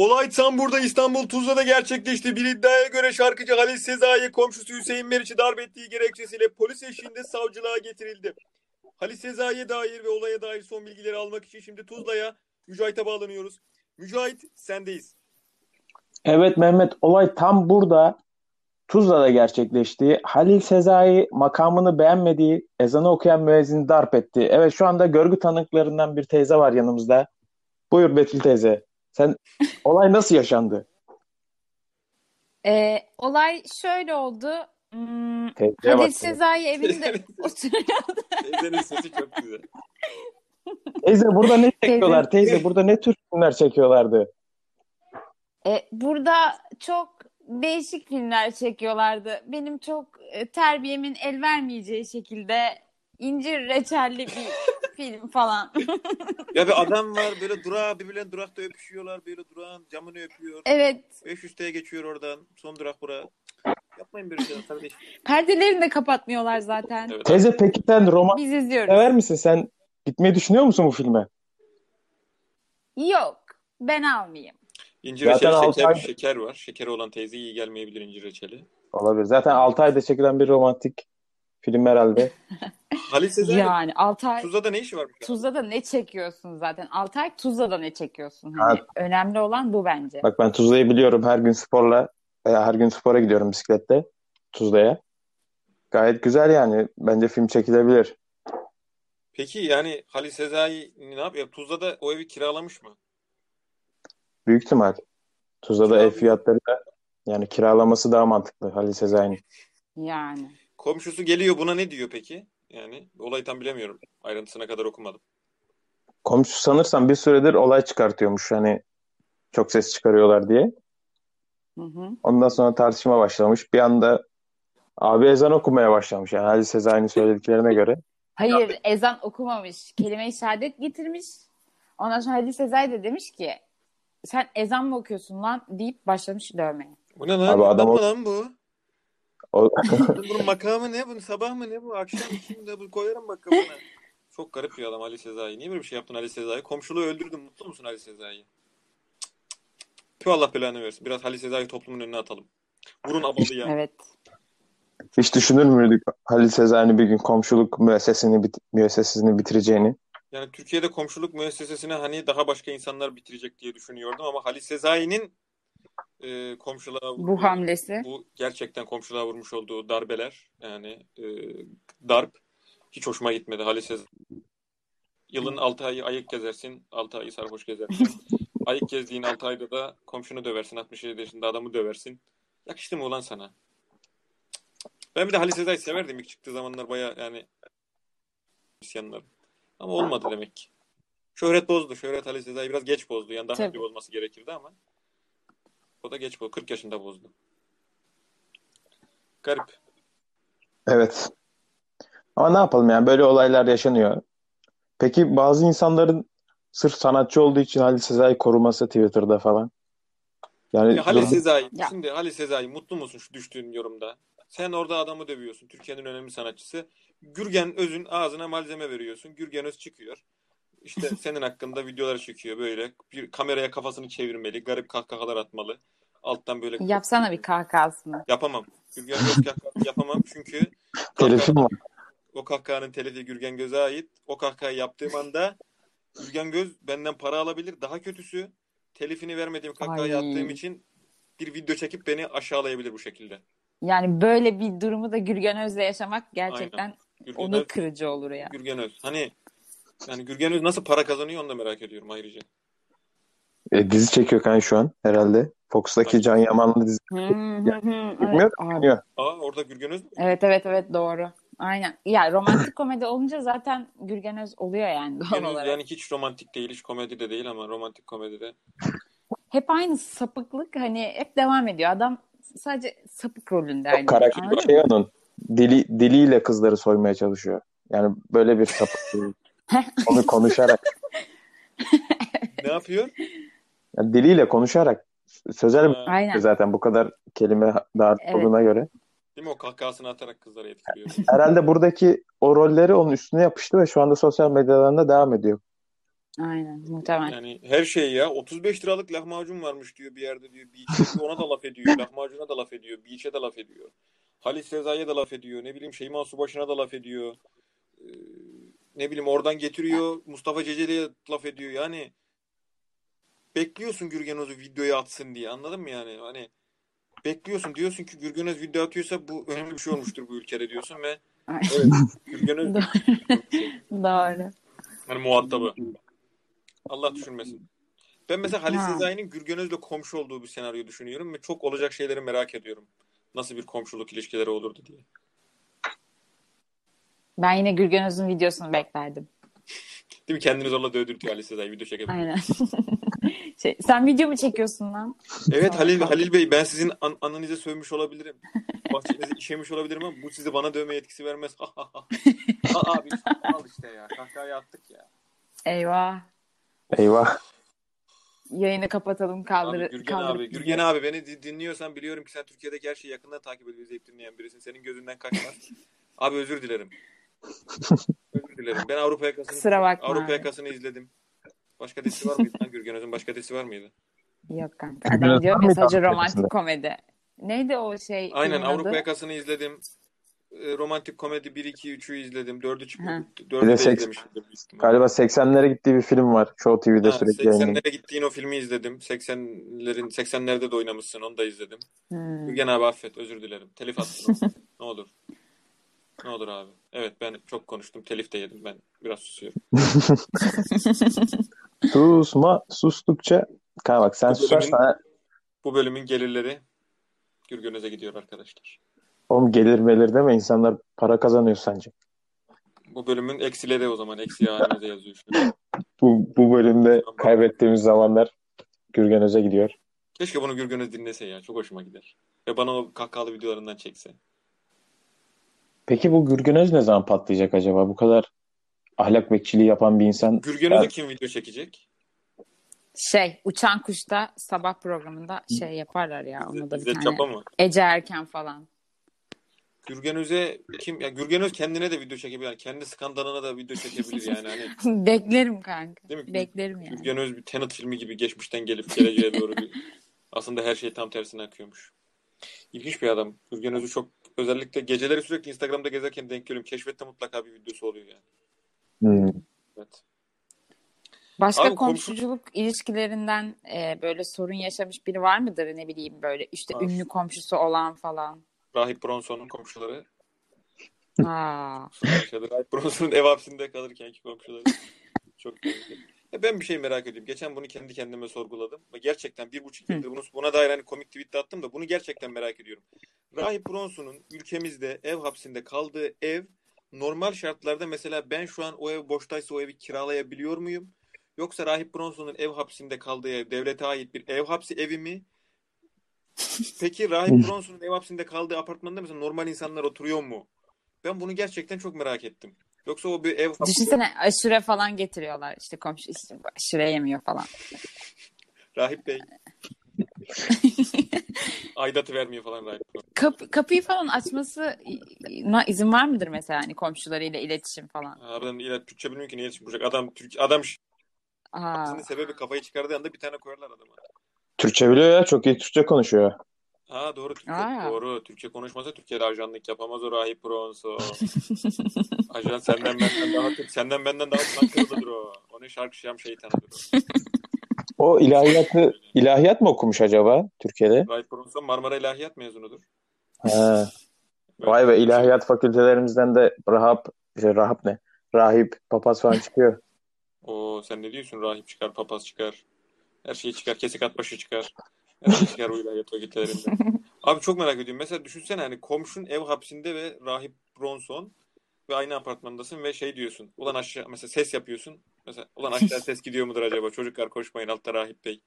Olay tam burada İstanbul Tuzla'da gerçekleşti. Bir iddiaya göre şarkıcı Halil Sezai komşusu Hüseyin Meriç'i darp ettiği gerekçesiyle polis eşliğinde savcılığa getirildi. Halil Sezai'ye dair ve olaya dair son bilgileri almak için şimdi Tuzla'ya Mücahit'e bağlanıyoruz. Mücahit sendeyiz. Evet Mehmet olay tam burada Tuzla'da gerçekleşti. Halil Sezai makamını beğenmediği ezanı okuyan müezzini darp etti. Evet şu anda görgü tanıklarından bir teyze var yanımızda. Buyur Betül teyze. Sen olay nasıl yaşandı? Ee, olay şöyle oldu. Hmm, Teyzeye Halil. Sezai evinde oturuyordu. Teyzenin sesi çok güzel. Teyze burada ne çekiyorlar? Teyze burada ne tür filmler çekiyorlardı? Ee, burada çok değişik filmler çekiyorlardı. Benim çok e, terbiyemin el vermeyeceği şekilde incir reçelli bir film falan. Ya bir adam var böyle durağa birbirlerine durakta öpüşüyorlar. Böyle durağın camını öpüyor. Evet. 500T'ye geçiyor oradan. Son durak bura. Yapmayın böyle şeyler kardeşim. Perdelerini de kapatmıyorlar zaten. Evet. Teyze peki sen roman Biz izliyoruz. sever misin? Sen gitmeyi düşünüyor musun bu filme? Yok. Ben almayayım. İncir Zaten reçeli altı şeker, ay- şeker var. Şekeri olan teyze iyi gelmeyebilir incir reçeli. Olabilir. Zaten 6 ayda çekilen bir romantik film herhalde. Halil Sezai Yani Altay Tuzla'da ne işi var? Tuzla'da ne çekiyorsun zaten? Altay Tuzla'da ne çekiyorsun? Hani Ha. önemli olan bu bence. Bak ben Tuzla'yı biliyorum. Her gün sporla veya her gün spora gidiyorum bisikletle Tuzla'ya. Gayet güzel yani. Bence film çekilebilir. Peki yani Halil Sezai ne yapıyor? Tuzla'da o evi kiralamış mı? Büyük ihtimal. Tuzla'da ev Kiralıyor. fiyatları da yani kiralaması daha mantıklı Halil Sezai'nin. Yani. Komşusu geliyor buna ne diyor peki? Yani olayı tam bilemiyorum. Ayrıntısına kadar okumadım. Komşu sanırsam bir süredir olay çıkartıyormuş. Hani çok ses çıkarıyorlar diye. Hı hı. Ondan sonra tartışma başlamış. Bir anda abi ezan okumaya başlamış. Yani Halil Sezai'nin söylediklerine göre. Hayır ezan okumamış. Kelime-i şehadet getirmiş. Ondan sonra Halil Sezai de demiş ki sen ezan mı okuyorsun lan deyip başlamış dövmeye. Bu ne lan? Abi adam Adam o- lan bu? O, Bunun makamı ne? Bunun sabah mı ne bu? Akşam şimdi bu koyarım makamına. Çok garip bir adam Ali Sezai. Niye böyle bir şey yaptın Ali Sezai? Komşuluğu öldürdün. Mutlu musun Ali Sezai? Tüh Allah belanı versin. Biraz Ali Sezai toplumun önüne atalım. Vurun abadı ya. Evet. hiç düşünür müydük Halil Sezai'nin bir gün komşuluk müessesini, bit- müessesesini bitireceğini? Yani Türkiye'de komşuluk müessesesine hani daha başka insanlar bitirecek diye düşünüyordum ama Halil Sezai'nin e, komşuluğa Bu hamlesi. bu gerçekten komşuluğa vurmuş olduğu darbeler yani e, darp hiç hoşuma gitmedi Halil Sezai. Yılın 6 ayı ayık gezersin, 6 ayı sarhoş gezersin. ayık gezdiğin 6 ayda da komşunu döversin, 67 yaşında adamı döversin. Yakıştı mı ulan sana? Ben bir de Halil Sezai severdim ilk çıktığı zamanlar baya yani isyanlar. Ama olmadı demek ki. Şöhret bozdu. Şöhret Halil Sezai biraz geç bozdu. Yani daha önce bozması gerekirdi ama o da geç bozdu. 40 yaşında bozdu. Garip. Evet. Ama ne yapalım yani böyle olaylar yaşanıyor. Peki bazı insanların sırf sanatçı olduğu için Halil Sezai koruması Twitter'da falan. Yani Ya Halil Sezai, Ya. şimdi Halil Sezai mutlu musun şu düştüğün yorumda? Sen orada adamı dövüyorsun. Türkiye'nin önemli sanatçısı. Gürgen Öz'ün ağzına malzeme veriyorsun. Gürgen Öz çıkıyor. İşte senin hakkında videolar çekiyor böyle. Bir kameraya kafasını çevirmeli. Garip kahkahalar atmalı. Alttan böyle Yapsana bir kahkahasını. yapamam. Gürgen Öz kahkahası yapamam çünkü telifim var. o kahkahanın telifi Gürgen Göz'e ait. O kahkahayı yaptığım anda Gürgen Göz benden para alabilir. Daha kötüsü telifini vermediğim kahkahayı Ay. attığım için bir video çekip beni aşağılayabilir bu şekilde. Yani böyle bir durumu da Gürgen Öz'le yaşamak gerçekten Gürgen Öz, kırıcı olur ya. Gürgen Öz. Hani yani Gürgen Öz nasıl para kazanıyor onu da merak ediyorum ayrıca. E, dizi çekiyor kan şu an herhalde. Fox'taki Can Yaman'lı dizi. Hı hı hı. Bilmiyor Evet. Aa orada Gürgen Öz mü? evet evet evet doğru. Aynen. Ya romantik komedi olunca zaten Gürgen Öz oluyor yani doğal Gürgen Öz olarak. yani hiç romantik değil, hiç komedi de değil ama romantik komedide. Hep aynı sapıklık hani hep devam ediyor. Adam sadece sapık rolünde. Hani. karakter şey onun. Dili, diliyle kızları soymaya çalışıyor. Yani böyle bir sapık. Onu konuşarak. Ne yapıyor? Yani diliyle konuşarak. Sözel Ha, Aynen. zaten bu kadar kelime olduğuna göre. değil mi o kahkahasını atarak kızları etkiliyor. Herhalde buradaki o rolleri onun üstüne yapıştı ve şu anda sosyal medyalarında devam ediyor. Aynen muhtemelen. Yani her şey ya 35 liralık lahmacun varmış diyor bir yerde diyor. Bir içe ona da laf ediyor. Lahmacuna da laf ediyor. Bir içe de laf ediyor. Halis Sezai'ye de laf ediyor. Ne bileyim Şeyma Subaşı'na da laf ediyor. Ee, ne bileyim oradan getiriyor. Mustafa Ceceli'ye laf ediyor. Yani bekliyorsun Gürgen Öz'ü videoya atsın diye. Anladın mı yani? Hani bekliyorsun. Diyorsun ki Gürgen Öz video atıyorsa bu önemli bir şey olmuştur bu ülkede diyorsun ve evet Gürgen Öz Doğru. hani muhatabı. Allah düşünmesin. Ben mesela Halis Ha. Sezai'nin Gürgen Öz'le komşu olduğu bir senaryo düşünüyorum ve çok olacak şeyleri merak ediyorum. Nasıl bir komşuluk ilişkileri olurdu diye. Ben yine Gürgen Öz'ün videosunu beklerdim. Değil mi? Kendini zorla dövdürtüyor Halis Sezai video çekebilir. Aynen. şey, sen video mu çekiyorsun lan? Evet Halil Halil Bey ben sizin an ananıza sövmüş olabilirim. Bahçenize işemiş olabilirim ama bu size bana dövme yetkisi vermez. Aa, abi al işte ya. Kahkahaya attık ya. Eyvah. Eyvah. Yayını kapatalım kaldır Abi, Gürgen kaldırıp abi, Gürgen abi beni di- dinliyorsan biliyorum ki sen Türkiye'deki her şeyi yakından takip ediyor, izleyip dinleyen birisin. Senin gözünden kaçmaz. abi özür dilerim. Özür dilerim. Ben Avrupa yakasını Kusura bakma Avrupa abi. yakasını izledim. Başka dizisi var mıydı lan Gürgen Öz'ün başka dizisi var mıydı? Yok kanka. Adam diyor mesajı Avrupa romantik komedi. Neydi o şey? Aynen Avrupa adı? yakasını izledim. E, romantik komedi 1 2 3'ü izledim. 4'ü Hı. çıktı. Bir 4'ü de seks- izlemişimdir. Galiba 80'lere gittiği bir film var. Show TV'de Ha, sürekli yayınlanıyor. 80'lere gittiğin o filmi izledim. 80'lerin 80'lerde de oynamışsın. Onu da izledim. Hmm. Gürgen abi affet. Özür dilerim. Telif attım. ne olur. Ne olur abi. Evet ben çok konuştum. Telif de yedim. Ben biraz susuyorum. Susma. Sustukça. Kanka bak sen Bu bölümün- susarsan Bu bölümün gelirleri Gürgen Öz'e gidiyor arkadaşlar. oğlum gelir melir deme insanlar para kazanıyor sence. Bu bölümün eksileri o zaman. Eksi halimize yazıyor şöyle. Bu, bu bölümde kaybettiğimiz zamanlar Gürgen Öz'e gidiyor. Keşke bunu Gürgen Öz dinlese ya. Çok hoşuma gider. Ve bana o kahkahalı videolarından çekse. Peki bu Gürgen Öz ne zaman patlayacak acaba? Bu kadar ahlak bekçiliği yapan bir insan. Gürgen Ya- Öz'e kim video çekecek? Şey Uçan Kuş'ta sabah programında şey yaparlar ya. Ona da bir tane. Çapa mı? Ece Erken falan. Gürgen Öz'e kim? Ya Gürgen Öz kendine de video çekebilir. Yani kendi skandalına da video çekebilir yani. Hani Beklerim kanka. Değil mi? Beklerim yani. Gürgen Öz bir Tenet filmi gibi geçmişten gelip geleceğe doğru bir aslında her şey tam tersine akıyormuş. İlginç bir adam. Gürgen Öz'ü çok özellikle geceleri sürekli Instagram'da gezerken denk geliyorum. Keşfette mutlaka bir videosu oluyor yani. Hmm. Evet. Başka Abi komşu- komşuculuk ilişkilerinden e, böyle sorun yaşamış biri var mıdır ne bileyim böyle işte Var. ünlü komşusu olan falan. Rahip Bronson'un komşuları. Aa. Rahip Bronson'un ev hapsinde kalırkenki komşuları. Çok tehlikeli. Ya ben bir şey merak ediyorum. Geçen bunu kendi kendime sorguladım. Ve gerçekten bir buçuk yıldır bunu, buna dair hani komik tweet de attım da bunu gerçekten merak ediyorum. Rahip Bronson'un ülkemizde ev hapsinde kaldığı ev normal şartlarda mesela ben şu an o ev boştaysa o evi kiralayabiliyor muyum? Yoksa Rahip Bronson'un ev hapsinde kaldığı ev devlete ait bir ev hapsi evi mi? Peki Rahip Bronson'un ev hapsinde kaldığı apartmanda mesela normal insanlar oturuyor mu? Ben bunu gerçekten çok merak ettim. Yoksa o bir ev hapsi Düşünsene aşure falan getiriyorlar işte komşu işte aşure yemiyor falan. Rahip Bey. Aidatı vermiyor falan Rahip. Kap- kapıyı falan açması izin var mıdır mesela hani komşularıyla iletişim falan? Adam ile Türkçe bilmiyor ki ne iletişim kuracak. Adam Türk adam Aa. Şimdi sebebi kafayı çıkardığı anda bir tane koyarlar adama. Türkçe biliyor ya. Çok iyi Türkçe konuşuyor. Ha doğru Türkçe. Aa. Doğru. Türkçe konuşmasa Türkiye'de ajanlık yapamaz o Rahip Bronson. Ajan senden benden daha Türk, senden benden daha Çankırı'dadır o. O ne şarkı şam şeytanıdır o. O ilahiyatı ilahiyat mı okumuş acaba Türkiye'de? Rahip Bronson Marmara İlahiyat mezunudur. Ha. Vay be ilahiyat fakültelerimizden de rahap, şey, rahap ne? Rahip, papaz falan çıkıyor. O sen ne diyorsun? Rahip çıkar, papaz çıkar. Her şey çıkar. Kesik at başı çıkar. O ilahiyat fakültelerinde. Abi çok merak ediyorum. Mesela düşünsene hani komşun ev hapsinde ve rahip Bronson ve aynı apartmandasın ve şey diyorsun. Ulan aşağı mesela ses yapıyorsun. Mesela ulan aşağı ses gidiyor mudur acaba? Çocuklar koşmayın altta rahip bey.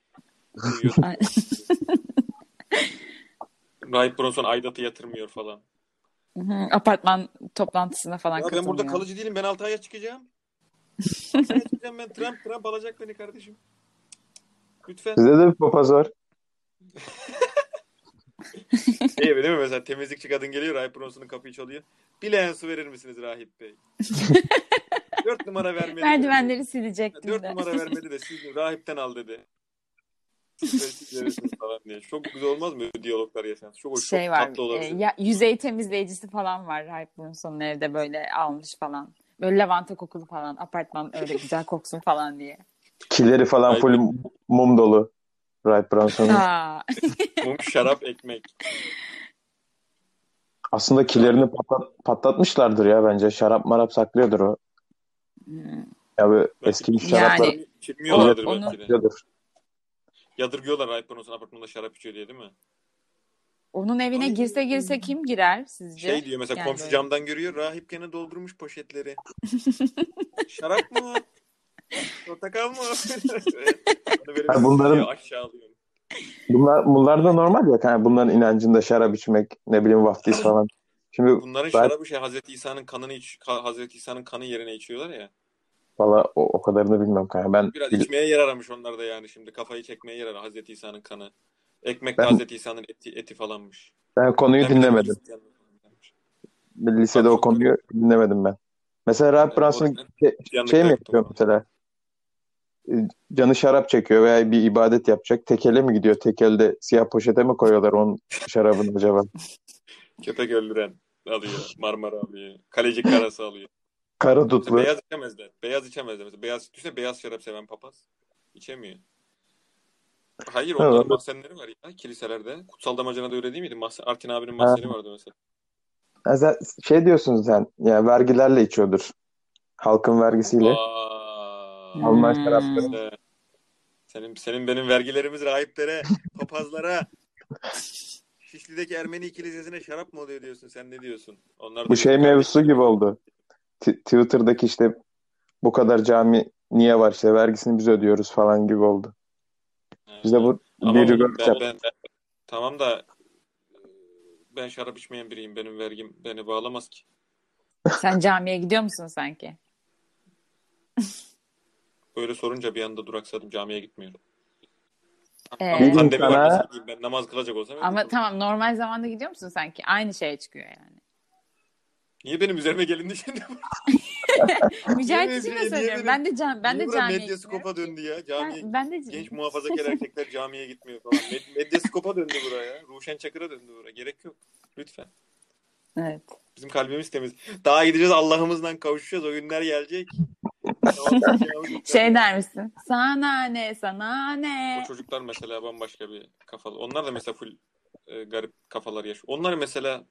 Rahip Bronson aidatı yatırmıyor falan. Hı Apartman toplantısına falan Ya ben burada kalıcı değilim. Ben altı aya çıkacağım. Altı aya çıkacağım ben. Trump, Trump alacak beni kardeşim. Lütfen. Sizde de bir papaz var. Şey değil mi mesela temizlikçi kadın geliyor Rahip Bronson'un kapıyı çalıyor. Bir leğen su verir misiniz Rahip Bey? Dört numara vermedi. Merdivenleri silecektim Dört de. numara vermedi de siz rahipten al dedi. Falan diye. Çok güzel olmaz mı diyaloglar yaşansın? Çok hoş, şey çok var. tatlı e, olabilir. ya, yüzey temizleyicisi falan var. Hype Brunson'un evde böyle almış falan. Böyle lavanta kokulu falan. Apartman öyle güzel koksun falan diye. Kileri falan full mum dolu. Ray Branson'un. Aa, Mum, şarap, ekmek. Aslında kilerini patlat, patlatmışlardır ya bence. Şarap marap saklıyordur o. hmm. Ya böyle eski şaraplar Yani- İçilmiyorlardır Onu- belki de. saklıyordur. Yadırgıyorlar Rahip Bronson apartmanda şarap içiyor diye değil mi? onun evine Ay. girse girse kim girer sizce? Şey diyor mesela Yani komşu böyle- camdan görüyor. Rahip gene doldurmuş poşetleri. şarap mı? Portakal mı Ha, bunların- aşağılıyor. Bunlar, bunlar da normal ya. Yani bunların inancında şarap içmek, ne bileyim vaftiz falan. Şimdi Bunların Ben- şarabı şey Hazreti İsa'nın kanını iç, Hazreti İsa'nın kanı yerine içiyorlar ya. valla o, o kadarını bilmem kanka. Ben Biraz içmeye yer aramış onlar da yani şimdi kafayı çekmeye yer aramış Hazreti İsa'nın kanı. Ekmek Ben- Hazreti İsa'nın eti, eti falanmış. ben konuyu Ben dinlemedim. Lisede o Çok- konuyu dinlemedim ben. Mesela Ray Branson O- şey, şey mi yapıyor mesela? Ee, Canı şarap çekiyor veya bir ibadet yapacak. Tekele mi gidiyor? Tekelde siyah poşete mi koyuyorlar onun şarabını acaba? Köpek öldüren alıyor. Marmara alıyor. Kalecik karası alıyor. Kara Mesela dutlu. beyaz içemezler. Beyaz içemezler. Mesela beyaz, düşünsene beyaz şarap seven papaz. İçemiyor. Hayır onların Evet. mahzenleri var ya kiliselerde. Kutsal Damacana'da öyle değil miydi? Mahzen, Artin abinin mahzeni vardı mesela. Ha, sen- şey diyorsun sen. Ya vergilerle içiyordur. Halkın vergisiyle. Aa, Alman Hmm. şarapları. işte. Senin, senin benim vergilerimiz rahiplere, papazlara. Şişli'deki Ermeni kilisesine şarap mı oluyor diyorsun? Sen ne diyorsun? Onlar da Bu şey mevzusu gibi oldu. T- Twitter'daki işte bu kadar cami niye var işte vergisini biz ödüyoruz falan gibi oldu. kardeşlerimiz. Bize bu Ama bir ben, ben, ben- tamam da e, ben şarap içmeyen biriyim. Benim vergim beni bağlamaz ki. Sen camiye gidiyor musun sanki? Böyle sorunca bir anda duraksadım. Camiye gitmiyorum. Ee, Ama pandemi sana- var. Ben namaz kılacak olsam. Ama evet. tamam normal zamanda gidiyor musun sanki? Aynı şeye çıkıyor yani. Niye benim üzerime gelindi şimdi? Mücahit için de söylüyorum. Ben de cam ben de camiye medyaskopa döndü ya? Camiye Ben, ben de genç muhafazakar erkekler camiye gitmiyor falan. Med- medyaskopa döndü buraya. Ruşen Çakır'a döndü buraya. Gerek yok. Lütfen. Evet. Bizim kalbimiz temiz. Daha gideceğiz Allah'ımızla kavuşacağız. O günler gelecek. Şey der misin? Sana ne, sana ne? O çocuklar mesela bambaşka bir kafalı. Onlar da mesela full e, garip kafalar yaşıyor. Onlar mesela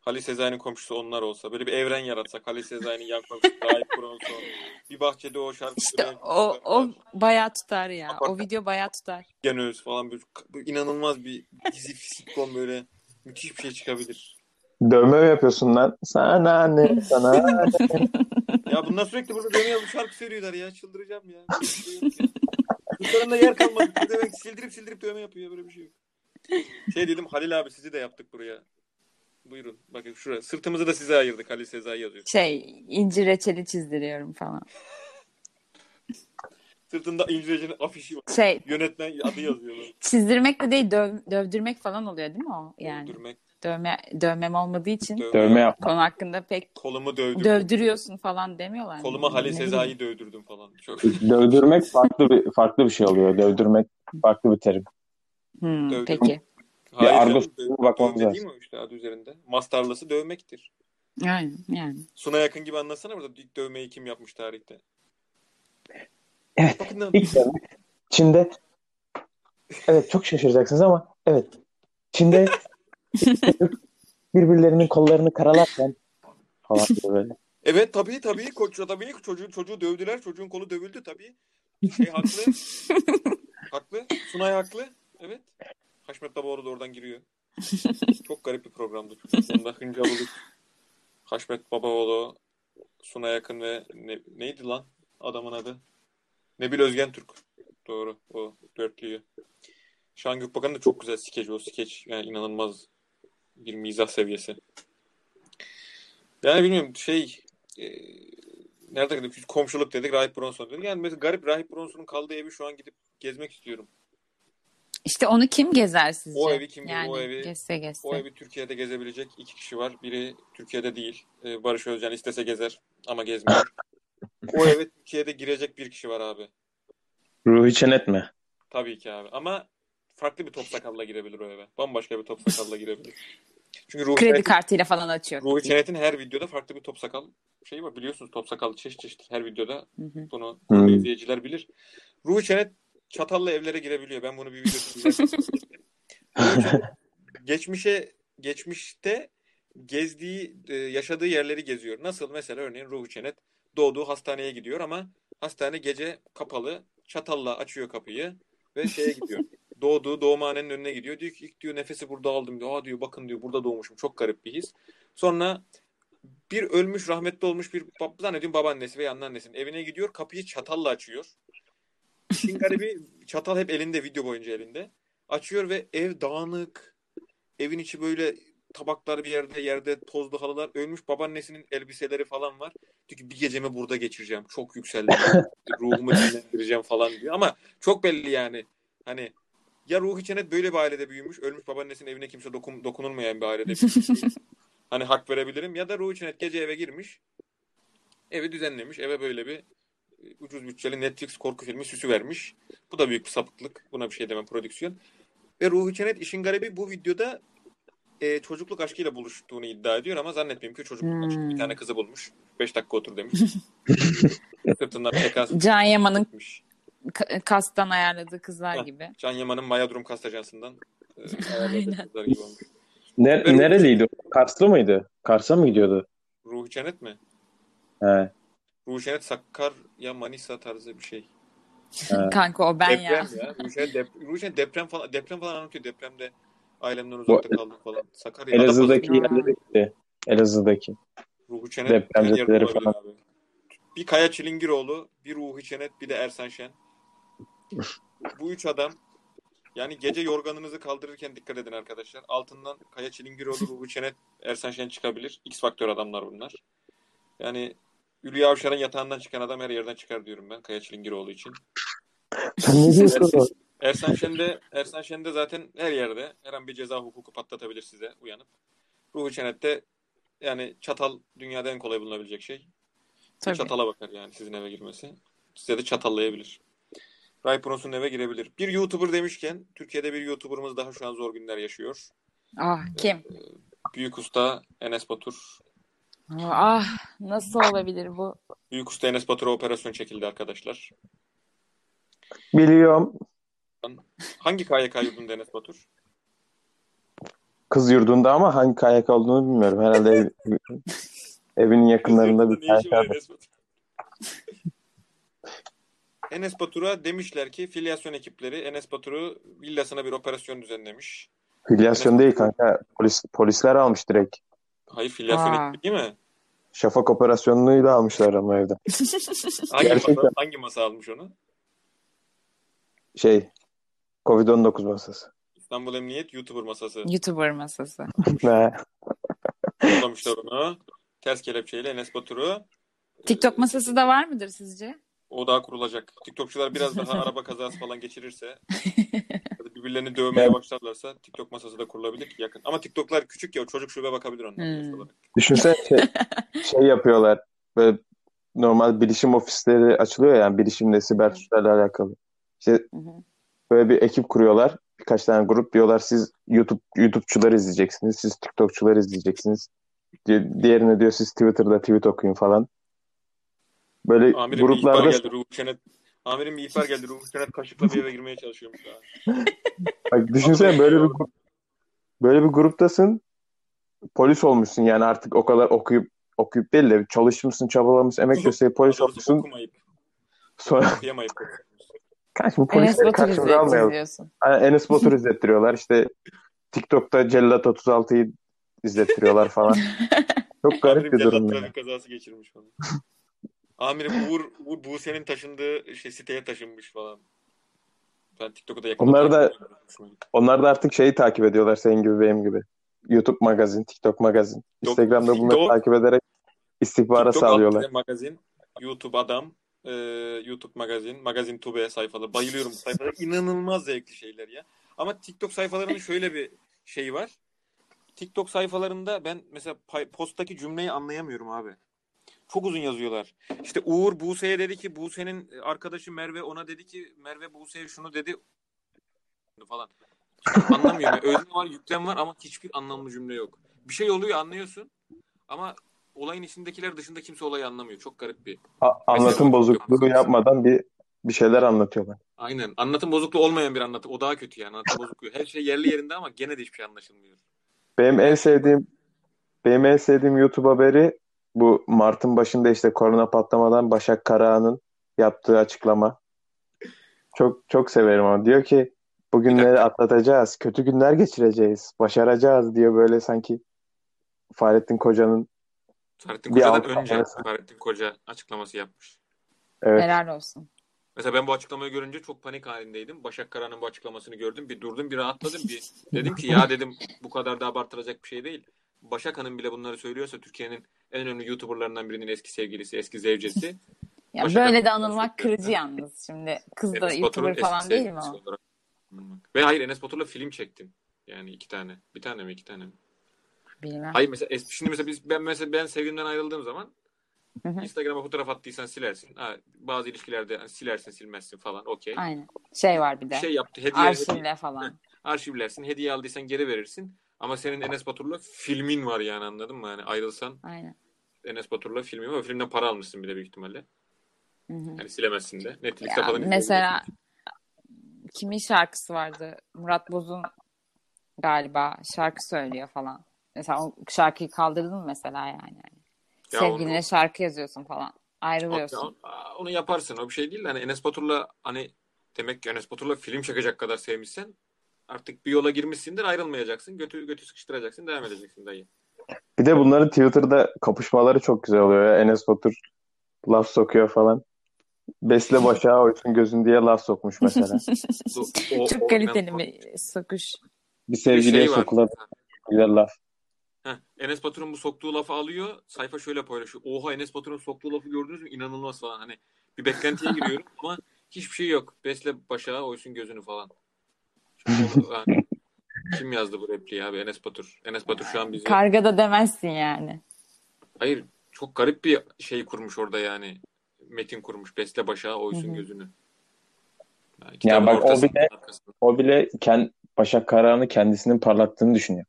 Halis Sezai'nin komşusu onlar olsa böyle bir evren yaratsak Halis Sezai'nin yan komşusu Rahip Bronson bir bahçede o şarkı İşte o o bayağı tutar ya. O Apart- video bayağı tutar. Genöz falan böyle, böyle inanılmaz bir dizi sitcom böyle müthiş bir şey çıkabilir. Dövme mi yapıyorsun lan? Sana ne sana ne? Ya bunlar sürekli burada dönüyor bu şarkı söylüyorlar ya çıldıracağım ya. Şey yok ya. Çocuklarında yer kalmadı. Demek sildirip sildirip dövme yapıyor böyle bir şey yok. Şey dedim Halil abi sizi de yaptık buraya. Buyurun. Bakın şuraya. Sırtımızı da size ayırdık. Halil Sezai yazıyor. Şey incir reçeli çizdiriyorum falan. Sırtında İngilizce'nin afişi var. Şey Yönetmen adı yazıyor. böyle. çizdirmek de değil döv, dövdürmek falan oluyor değil mi o? Yani Dövdürmek. Dövme dövmem olmadığı için Dövme. Dövme yapma. konu hakkında pek Kolumu dövdürdüm. dövdürüyorsun falan demiyorlar. Koluma Halil Ne Sezai'yi dövdürdüm falan. Çok Dövdürmek farklı bir farklı bir şey oluyor. Dövdürmek farklı bir terim. Hmm, Dövdürmek. peki. Hayır argo bakmamız lazım. değil mi işte adı üzerinde? Mastarlısı dövmektir. Aynen yani. Suna yakın gibi anlatsana burada ilk dövmeyi kim yapmış tarihte? Evet. Bakın. İlk dövme. Çin'de evet çok şaşıracaksınız ama evet. Çin'de birbirlerinin kollarını karalarken falan böyle. Evet tabii tabii koç tabii çocuğu çocuğu dövdüler. Çocuğun kolu dövüldü tabii. Şey haklı. haklı. Sunay haklı. Evet. Haşmet Babaoğlu da oradan giriyor. Çok garip bir programdı. Onda Hınca Bulut, Haşmet Babaoğlu, Sunay Akın ve ne, neydi lan adamın adı? Nebil Özgen Türk. Doğru. O dörtlüyü. Şahan Gökbakan'ın da çok güzel skeç. O skeç yani inanılmaz bir mizah seviyesi. Yani bilmiyorum şey e, nerede dedik? Komşuluk dedik. Rahip Bronson dedik. Yani mesela garip Rahip Bronson'un kaldığı evi şu an gidip gezmek istiyorum. İşte onu kim gezer sizce? O evi kim- yani o evi- gezse gezse. O evi Türkiye'de gezebilecek iki kişi var. Biri Türkiye'de değil. E, Barış Özcan istese gezer ama gezmiyor. O eve Türkiye'de girecek bir kişi var abi. Ruhi Çenet mi? Tabii ki abi. Ama farklı bir top sakalla girebilir o eve. Bambaşka bir top sakalla girebilir. Çünkü Ruhi Kredi kartıyla falan açıyor. Ruhi Çenet'in her videoda farklı bir top sakal şeyi var. Biliyorsunuz top sakal çeşit çeşit her videoda Hı hı. bunu Hmm. izleyiciler bilir. Ruhi Çenet çatalla evlere girebiliyor. Ben bunu bir videoda geçmişe geçmişte gezdiği, e, yaşadığı yerleri geziyor. Nasıl? Mesela örneğin Ruhi Çenet doğduğu hastaneye gidiyor ama hastane gece kapalı. Çatalla açıyor kapıyı ve şeye gidiyor. Doğduğu doğumhanenin önüne gidiyor. Diyor ki ilk diyor nefesi burada aldım diyor. Aa diyor bakın diyor burada doğmuşum. Çok garip bir his. Sonra bir ölmüş rahmetli olmuş bir zannediyorum babaannesi veya anneannesinin evine gidiyor. Kapıyı çatalla açıyor. İşin garibi çatal hep elinde video boyunca elinde. Açıyor ve ev dağınık. Evin içi böyle tabaklar bir yerde yerde tozlu halılar. Ölmüş babaannesinin elbiseleri falan var. Diyor ki bir gecemi burada geçireceğim. Çok yükseldim. Ruhumu dinlendireceğim falan diyor. Ama çok belli yani. Hani ya Ruhi Çenet böyle bir ailede büyümüş. Ölmüş babaannesinin evine kimse dokun, dokunulmayan bir ailede büyümüş. hani hak verebilirim. Ya da Ruhi Çenet gece eve girmiş. Evi düzenlemiş. Eve böyle bir e, ucuz bütçeli Netflix korku filmi süsü vermiş. Bu da büyük bir sapıklık. Buna bir şey demem prodüksiyon. Ve Ruhi Çenet işin garibi bu videoda e, çocukluk aşkıyla buluştuğunu iddia ediyor ama zannetmiyorum ki çocukluk Hmm. aşkı. Bir tane kızı bulmuş. 5 dakika otur demiş. Sırtından pekas Can Yaman'ın kastan ayarladığı kızlar Heh. gibi. Can Yaman'ın Maya Durum Kast Ajansı'ndan e, ayarladığı Aynen. kızlar gibi olmuş. Ne- Ve- nereliydi? o? Karslı mıydı? Kars'a mı gidiyordu? Ruhi Çenet mi? He. Ruhi Çenet Sakarya Manisa tarzı bir şey. Kanka o ben deprem ya. ya. Ruhi Çenet, dep- Ruhi Çenet deprem falan deprem falan anlatıyor. Depremde ailemden uzakta kaldım falan. Sakarya Elazığ'daki yerlere gitti. Elazığ'daki. Ruhi Çenet Deprem her yerde zedeleri olabilir falan. abi. Bir Kaya Çilingiroğlu, bir Ruhi Çenet, bir de Ersan Şen. Bu üç adam yani gece yorganınızı kaldırırken dikkat edin arkadaşlar. Altından Kaya Çilingiroğlu, Ruhi Çenet, Ersan Şen çıkabilir. X faktör adamlar bunlar. Yani Hülya Avşar'ın yatağından çıkan adam her yerden çıkar diyorum ben Kaya Çilingiroğlu için. Ersan, Ersan Şen de Ersan Şen de zaten her yerde her an bir ceza hukuku patlatabilir size uyanıp. Ruhi Çenet de yani çatal dünyada en kolay bulunabilecek şey. Tabii. çatala bakar yani sizin eve girmesi. Size de çatallayabilir. Ray Pronus'un eve girebilir. Bir YouTuber demişken Türkiye'de bir YouTuber'ımız daha şu an zor günler yaşıyor. Ah kim? Büyük Usta Enes Batur. Ah nasıl olabilir bu? Büyük Usta Enes Batur'a operasyon çekildi arkadaşlar. Biliyorum. Hangi KYK yurdunda Enes Batur? Kız yurdunda ama hangi kayak olduğunu bilmiyorum. Herhalde ev, evinin yakınlarında bir kayak Enes Batur? Enes Batur'a demişler ki filyasyon ekipleri Enes Batur'u villasına bir operasyon düzenlemiş. Filyasyon değil kanka. Polis, polisler almış direkt. Hayır filyasyon Aa. ekibi değil mi? Şafak operasyonunu da almışlar ama evden. Hangi Gerçekten. masa, hangi masa almış onu? Şey Covid-19 masası. İstanbul Emniyet YouTuber masası. YouTuber masası. Ne? Yollamışlar onu. Ters kelepçeyle Enes Batur'u. TikTok masası da var mıdır sizce? O daha kurulacak. TikTokçular biraz daha araba kazası falan geçirirse ya da birbirlerini dövmeye başlarlarsa TikTok masası da kurulabilir ki yakın. Ama TikTok'lar küçük ya çocuk şube bakabilir onlar. Hmm. Düşünsene şey, şey yapıyorlar. Böyle normal bilişim ofisleri açılıyor ya yani bilişimle siber suçlarla alakalı. İşte böyle bir ekip kuruyorlar. Birkaç tane grup diyorlar siz YouTube YouTube'çuları izleyeceksiniz. Siz TikTok'çuları izleyeceksiniz. Di- Diğerine diyor siz Twitter'da tweet okuyun falan. Böyle Amirim gruplarda geldi. Ruhu Çenet. Amirim bir ihbar geldi. Ruhu Çenet kaşıkla bir eve girmeye çalışıyormuş bak düşünsene böyle bir böyle bir gruptasın. Polis olmuşsun yani artık o kadar okuyup okuyup değil de çalışmışsın, çabalamışsın, emek gösterip polis olmuşsun. Okumayıp, Sonra okuyamayıp. kaç bu polisleri karşımıza almayalım. Hani Enes Batur izlettiriyorlar. İşte TikTok'ta Cellat 36'yı izlettiriyorlar falan. Çok garip Amirim bir durum trafik kazası geçirmiş falan. Amirim Uğur, Uğur Buse'nin taşındığı şey, siteye taşınmış falan. Ben TikTok'u da yakında Onlar da-. Onlar da artık şeyi takip ediyorlar senin gibi benim gibi. YouTube magazin, TikTok magazin. Instagram'da bunları Doğru. takip ederek istihbara TikTok sağlıyorlar. magazin, YouTube adam, e, YouTube magazin, magazin tube sayfaları. Bayılıyorum bu sayfalara. İnanılmaz zevkli şeyler ya. Ama TikTok sayfalarının şöyle bir şeyi var. TikTok sayfalarında ben mesela posttaki cümleyi anlayamıyorum abi. Çok uzun yazıyorlar. İşte Uğur Buse'ye dedi ki Buse'nin arkadaşı Merve ona dedi ki Merve Buse'ye şunu dedi falan. Hiç anlamıyorum. Yani özne var, yüklem var ama hiçbir anlamlı cümle yok. Bir şey oluyor anlıyorsun ama olayın içindekiler dışında kimse olayı anlamıyor. Çok garip bir. A- anlatım Mesela- bozukluğu yapmadan bir bir şeyler anlatıyorlar. Aynen. Anlatım bozukluğu olmayan bir anlatım. O daha kötü yani. Anlatım bozukluğu. Her şey yerli yerinde ama gene de hiçbir şey anlaşılmıyor. Benim en sevdiğim benim en sevdiğim YouTube haberi bu Mart'ın başında işte korona patlamadan Başak Karahan'ın yaptığı açıklama. Çok çok severim ama diyor ki bu Bir günleri dakika. atlatacağız, kötü günler geçireceğiz, başaracağız diyor böyle sanki Fahrettin Koca'nın Fahrettin Bir Koca'dan alt önce kamerası. Fahrettin Koca açıklaması yapmış. evet Helal olsun. Mesela ben bu açıklamayı görünce çok panik halindeydim. Başak Kara'nın bu açıklamasını gördüm. Bir durdum, bir rahatladım. Bir dedim ki ya dedim bu kadar da abartılacak bir şey değil. Başak Hanım bile bunları söylüyorsa Türkiye'nin en önemli YouTuber'larından birinin eski sevgilisi, eski zevcesi. Ya Başak böyle de Hanım anılmak söylüyor. kırıcı yalnız. Şimdi kız da Enes YouTuber falan değil mi o? olarak. Ve hayır Enes Batur'la film çektim. Yani iki tane. Bir tane mi iki tane mi? Bilmem. Hayır mesela es- şimdi mesela biz ben mesela ben sevgilimden ayrıldığım zaman. Instagram'a fotoğraf attıysan silersin. Ha, bazı ilişkilerde hani silersin silmezsin falan okey. Aynen. Şey var bir de. şey yaptı. Hediye, hediye Arşivle falan. arşivlersin. Hediye aldıysan geri verirsin. Ama senin Enes Batur'la filmin var yani anladın mı? Yani ayrılsan Aynen. Enes Batur'la filmin var. O filmden para almışsın bile büyük ihtimalle. Hı hı. Yani silemezsin de. Netflix'te Ya falan mesela kimin şarkısı vardı? Murat Boz'un galiba şarkı söylüyor falan. Mesela o şarkıyı kaldırdın mı mesela yani? Ya Sevgiline onu- şarkı yazıyorsun falan. Ayrılıyorsun. Onu, onu yaparsın. O bir şey değil de hani Enes Batur'la hani demek ki Enes Batur'la film çekecek kadar sevmişsen artık bir yola girmişsindir ayrılmayacaksın. Götü götü sıkıştıracaksın devam edeceksin dayı. Bir de bunların Twitter'da kapışmaları çok güzel oluyor ya. Enes Batur laf sokuyor falan. Besle başağı oysun gözün diye laf sokmuş mesela. O- o- Çok o- kaliteli bir sokuş. Bir Bir sevgiliye şey var. sokulan güzel laf. Heh, Enes Batur'un bu soktuğu lafı alıyor. Sayfa şöyle paylaşıyor. Oha Enes Batur'un soktuğu lafı gördünüz mü? İnanılmaz falan. Hani bir beklentiye giriyorum ama hiçbir şey yok. Besle başağı oysun gözünü falan. O- yani kim yazdı bu repliği abi? Enes Batur. Enes Batur şu an bizi... Karga da demezsin yani. Hayır. Çok garip bir şey kurmuş orada yani. Metin kurmuş. Besle başağı oysun Hı hı. gözünü. Yani Ya bak o ortasında, bile arkasında. o bile kend, Başak Karahan'ı kendisinin parlattığını düşünüyor.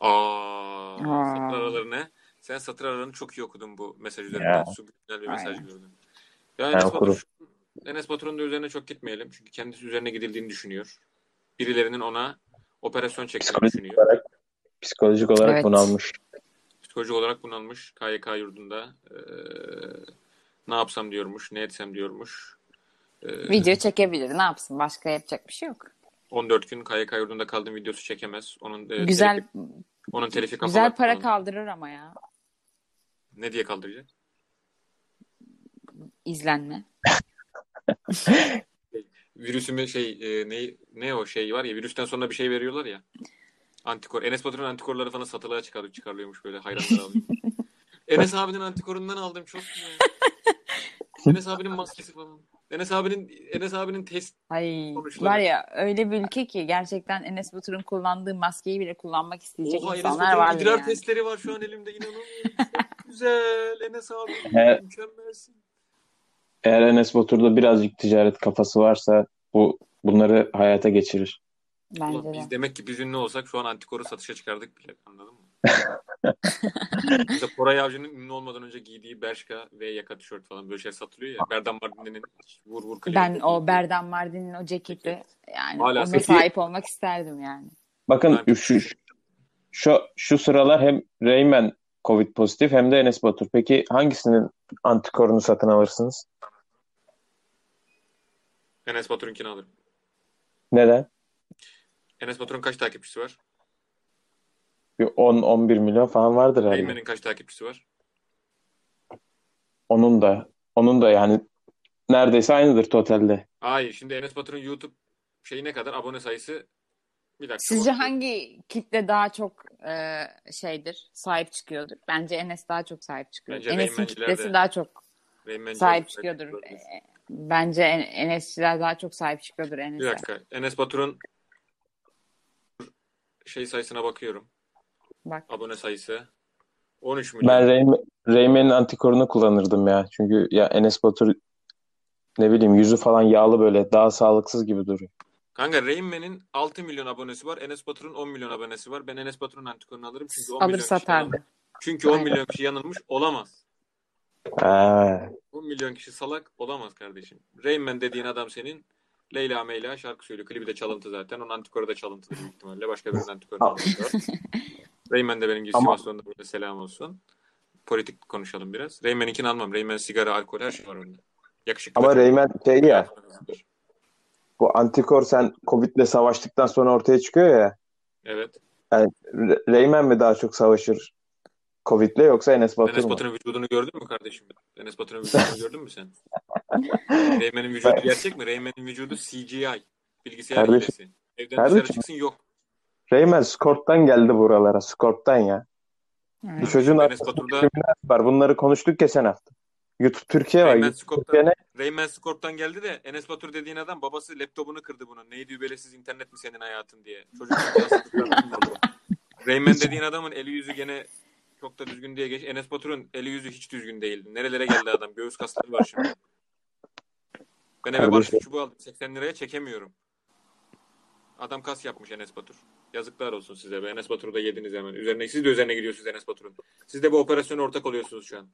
Aa, Aa. satır araları ne? Sen satır aralarını çok iyi okudun bu mesaj üzerinden. Bir mesaj Aynen. gördün. Ya Ben Enes. Batur, Enes Batur'un da üzerine çok gitmeyelim. Çünkü kendisi üzerine gidildiğini düşünüyor. Birilerinin ona operasyon çektiğini Psikolojik düşünüyor. olarak psikolojik olarak Evet. bunalmış. Psikolojik olarak bunalmış. KYK yurdunda. Ee, ne yapsam diyormuş, ne etsem diyormuş. Ee, Video çekebilir. Ne yapsın? Başka yapacak bir şey yok. 14 gün KYK yurdunda kaldığım videosu çekemez. Onun e, Güzel telifi, onun telifi güzel kafalar- para onun- kaldırır ama ya. Ne diye kaldıracak? izlenme. virüsümü şey e, ne ne o şey var ya virüsten sonra bir şey veriyorlar ya. Antikor. Enes Batur'un antikorları falan satılığa çıkar, çıkarılıyormuş böyle hayranlar alıyor. Enes abinin antikorundan aldım çok iyi. Enes abinin maskesi falan. Enes abinin Enes abinin test Ay Sonuçları. var ya öyle bir ülke ki gerçekten Enes Batur'un kullandığı maskeyi bile kullanmak isteyecek Oha Enes insanlar Batur'un var idrar yani. testleri var şu an elimde inanamıyorum. Çok güzel Enes abi mükemmelsin. Eğer Enes Batur'da birazcık ticaret kafası varsa bu bunları hayata geçirir. Bence Ulan de. biz demek ki biz ünlü olsak şu an antikoru satışa çıkardık bile anladın mı? Mesela Koray Avcı'nın ünlü olmadan önce giydiği Bershka ve yaka tişört falan böyle şeyler satılıyor ya. Berdan Mardin'in vur vur klibi. Ben o Berdan Mardin'in o ceketi yani Hala ona satıyor. sahip olmak isterdim yani. Bakın Ben- şu şu şu sıralar hem Reymen Covid pozitif hem de Enes Batur. Peki hangisinin antikorunu satın alırsınız? Enes Batur'unkini alırım. Neden? Enes Batur'un kaç takipçisi var? Bir 10-11 milyon falan vardır herhalde. Eymen'in kaç takipçisi var? Onun da onun da yani neredeyse aynıdır totalde. Hayır şimdi Enes Batur'un YouTube şeyi ne kadar? Abone sayısı bir dakika. Sizce bakıyorum. hangi kitle daha çok e, şeydir, sahip çıkıyordur? Bence Enes daha çok sahip çıkıyor. Bence Enes'in kitlesi daha çok sahip çıkıyordur. E, Bence En- Enesçiler daha çok sahip çıkıyordur Bir Enes'e. dakika. Enes Batur'un şey sayısına bakıyorum. Bak. Abone sayısı 13 milyon. Ben Reymen, Rayman'in antikorunu kullanırdım ya. Çünkü ya Enes Batur ne bileyim yüzü falan yağlı böyle daha sağlıksız gibi duruyor. Kanka Rain Man'in 6 milyon abonesi var. Enes Batur'un 10 milyon abonesi var. Ben Enes Batur'un antikorunu alırım çünkü 10 Alır milyon kişi satardı. yanılmış. Çünkü 10 Aynen. milyon kişi yanılmış olamaz. Ha, 10 milyon kişi salak olamaz kardeşim. Rain Man dediğin adam senin Leyla Meyla şarkı söylüyor. Klibi de çalıntı zaten. Onun antikoru da çalıntı büyük ihtimalle. Başka birinin antikorunu almışlar. Rain Man de benim gibi Ama- selam olsun. Politik konuşalım biraz. Rain Man'inkini almam. Rain Man sigara, alkol her şey var onda. Yakışıklı. ama Rayman şey ya bu antikor sen Covid'le savaştıktan sonra ortaya çıkıyor ya. Evet. R- Rayman mi daha çok savaşır Covid'le yoksa Enes Batur Enes mu? Batur'un vücudunu gördün mü kardeşim? Enes Batur'un vücudunu gördün mü sen? Rayman'in vücudu gerçek mi? Rayman'in vücudu CGI. Bilgisayar Kardeşim- hilesi. Evden Kardeşim- dışarı çıksın yok. Rayman Scorp'tan geldi buralara. Scorp'tan ya. Evet. Bu çocuğun Enes Batur'da var. Bunları konuştuk geçen hafta. YouTube Türkiye var. Rayman YouTube Scorp'tan, Türkiye'ne Rayman Scorp'tan geldi de Enes Batur dediğin adam babası laptopunu kırdı bunun. Neydi übelesiz internet mi senin hayatın diye. Çocuk. Rayman dediğin adamın eli yüzü gene çok da düzgün diye geç. Enes Batur'un eli yüzü hiç düzgün değildi. Nerelere geldi adam? Göğüs kasları var şimdi. Ben eve barış çubuğu aldım. 80 liraya çekemiyorum. Adam kas yapmış Enes Batur. Yazıklar olsun size be. Enes Batur'u da yediniz hemen. Üzerine, siz de üzerine gidiyorsunuz Enes Batur'un. Siz de bu operasyona ortak oluyorsunuz şu an.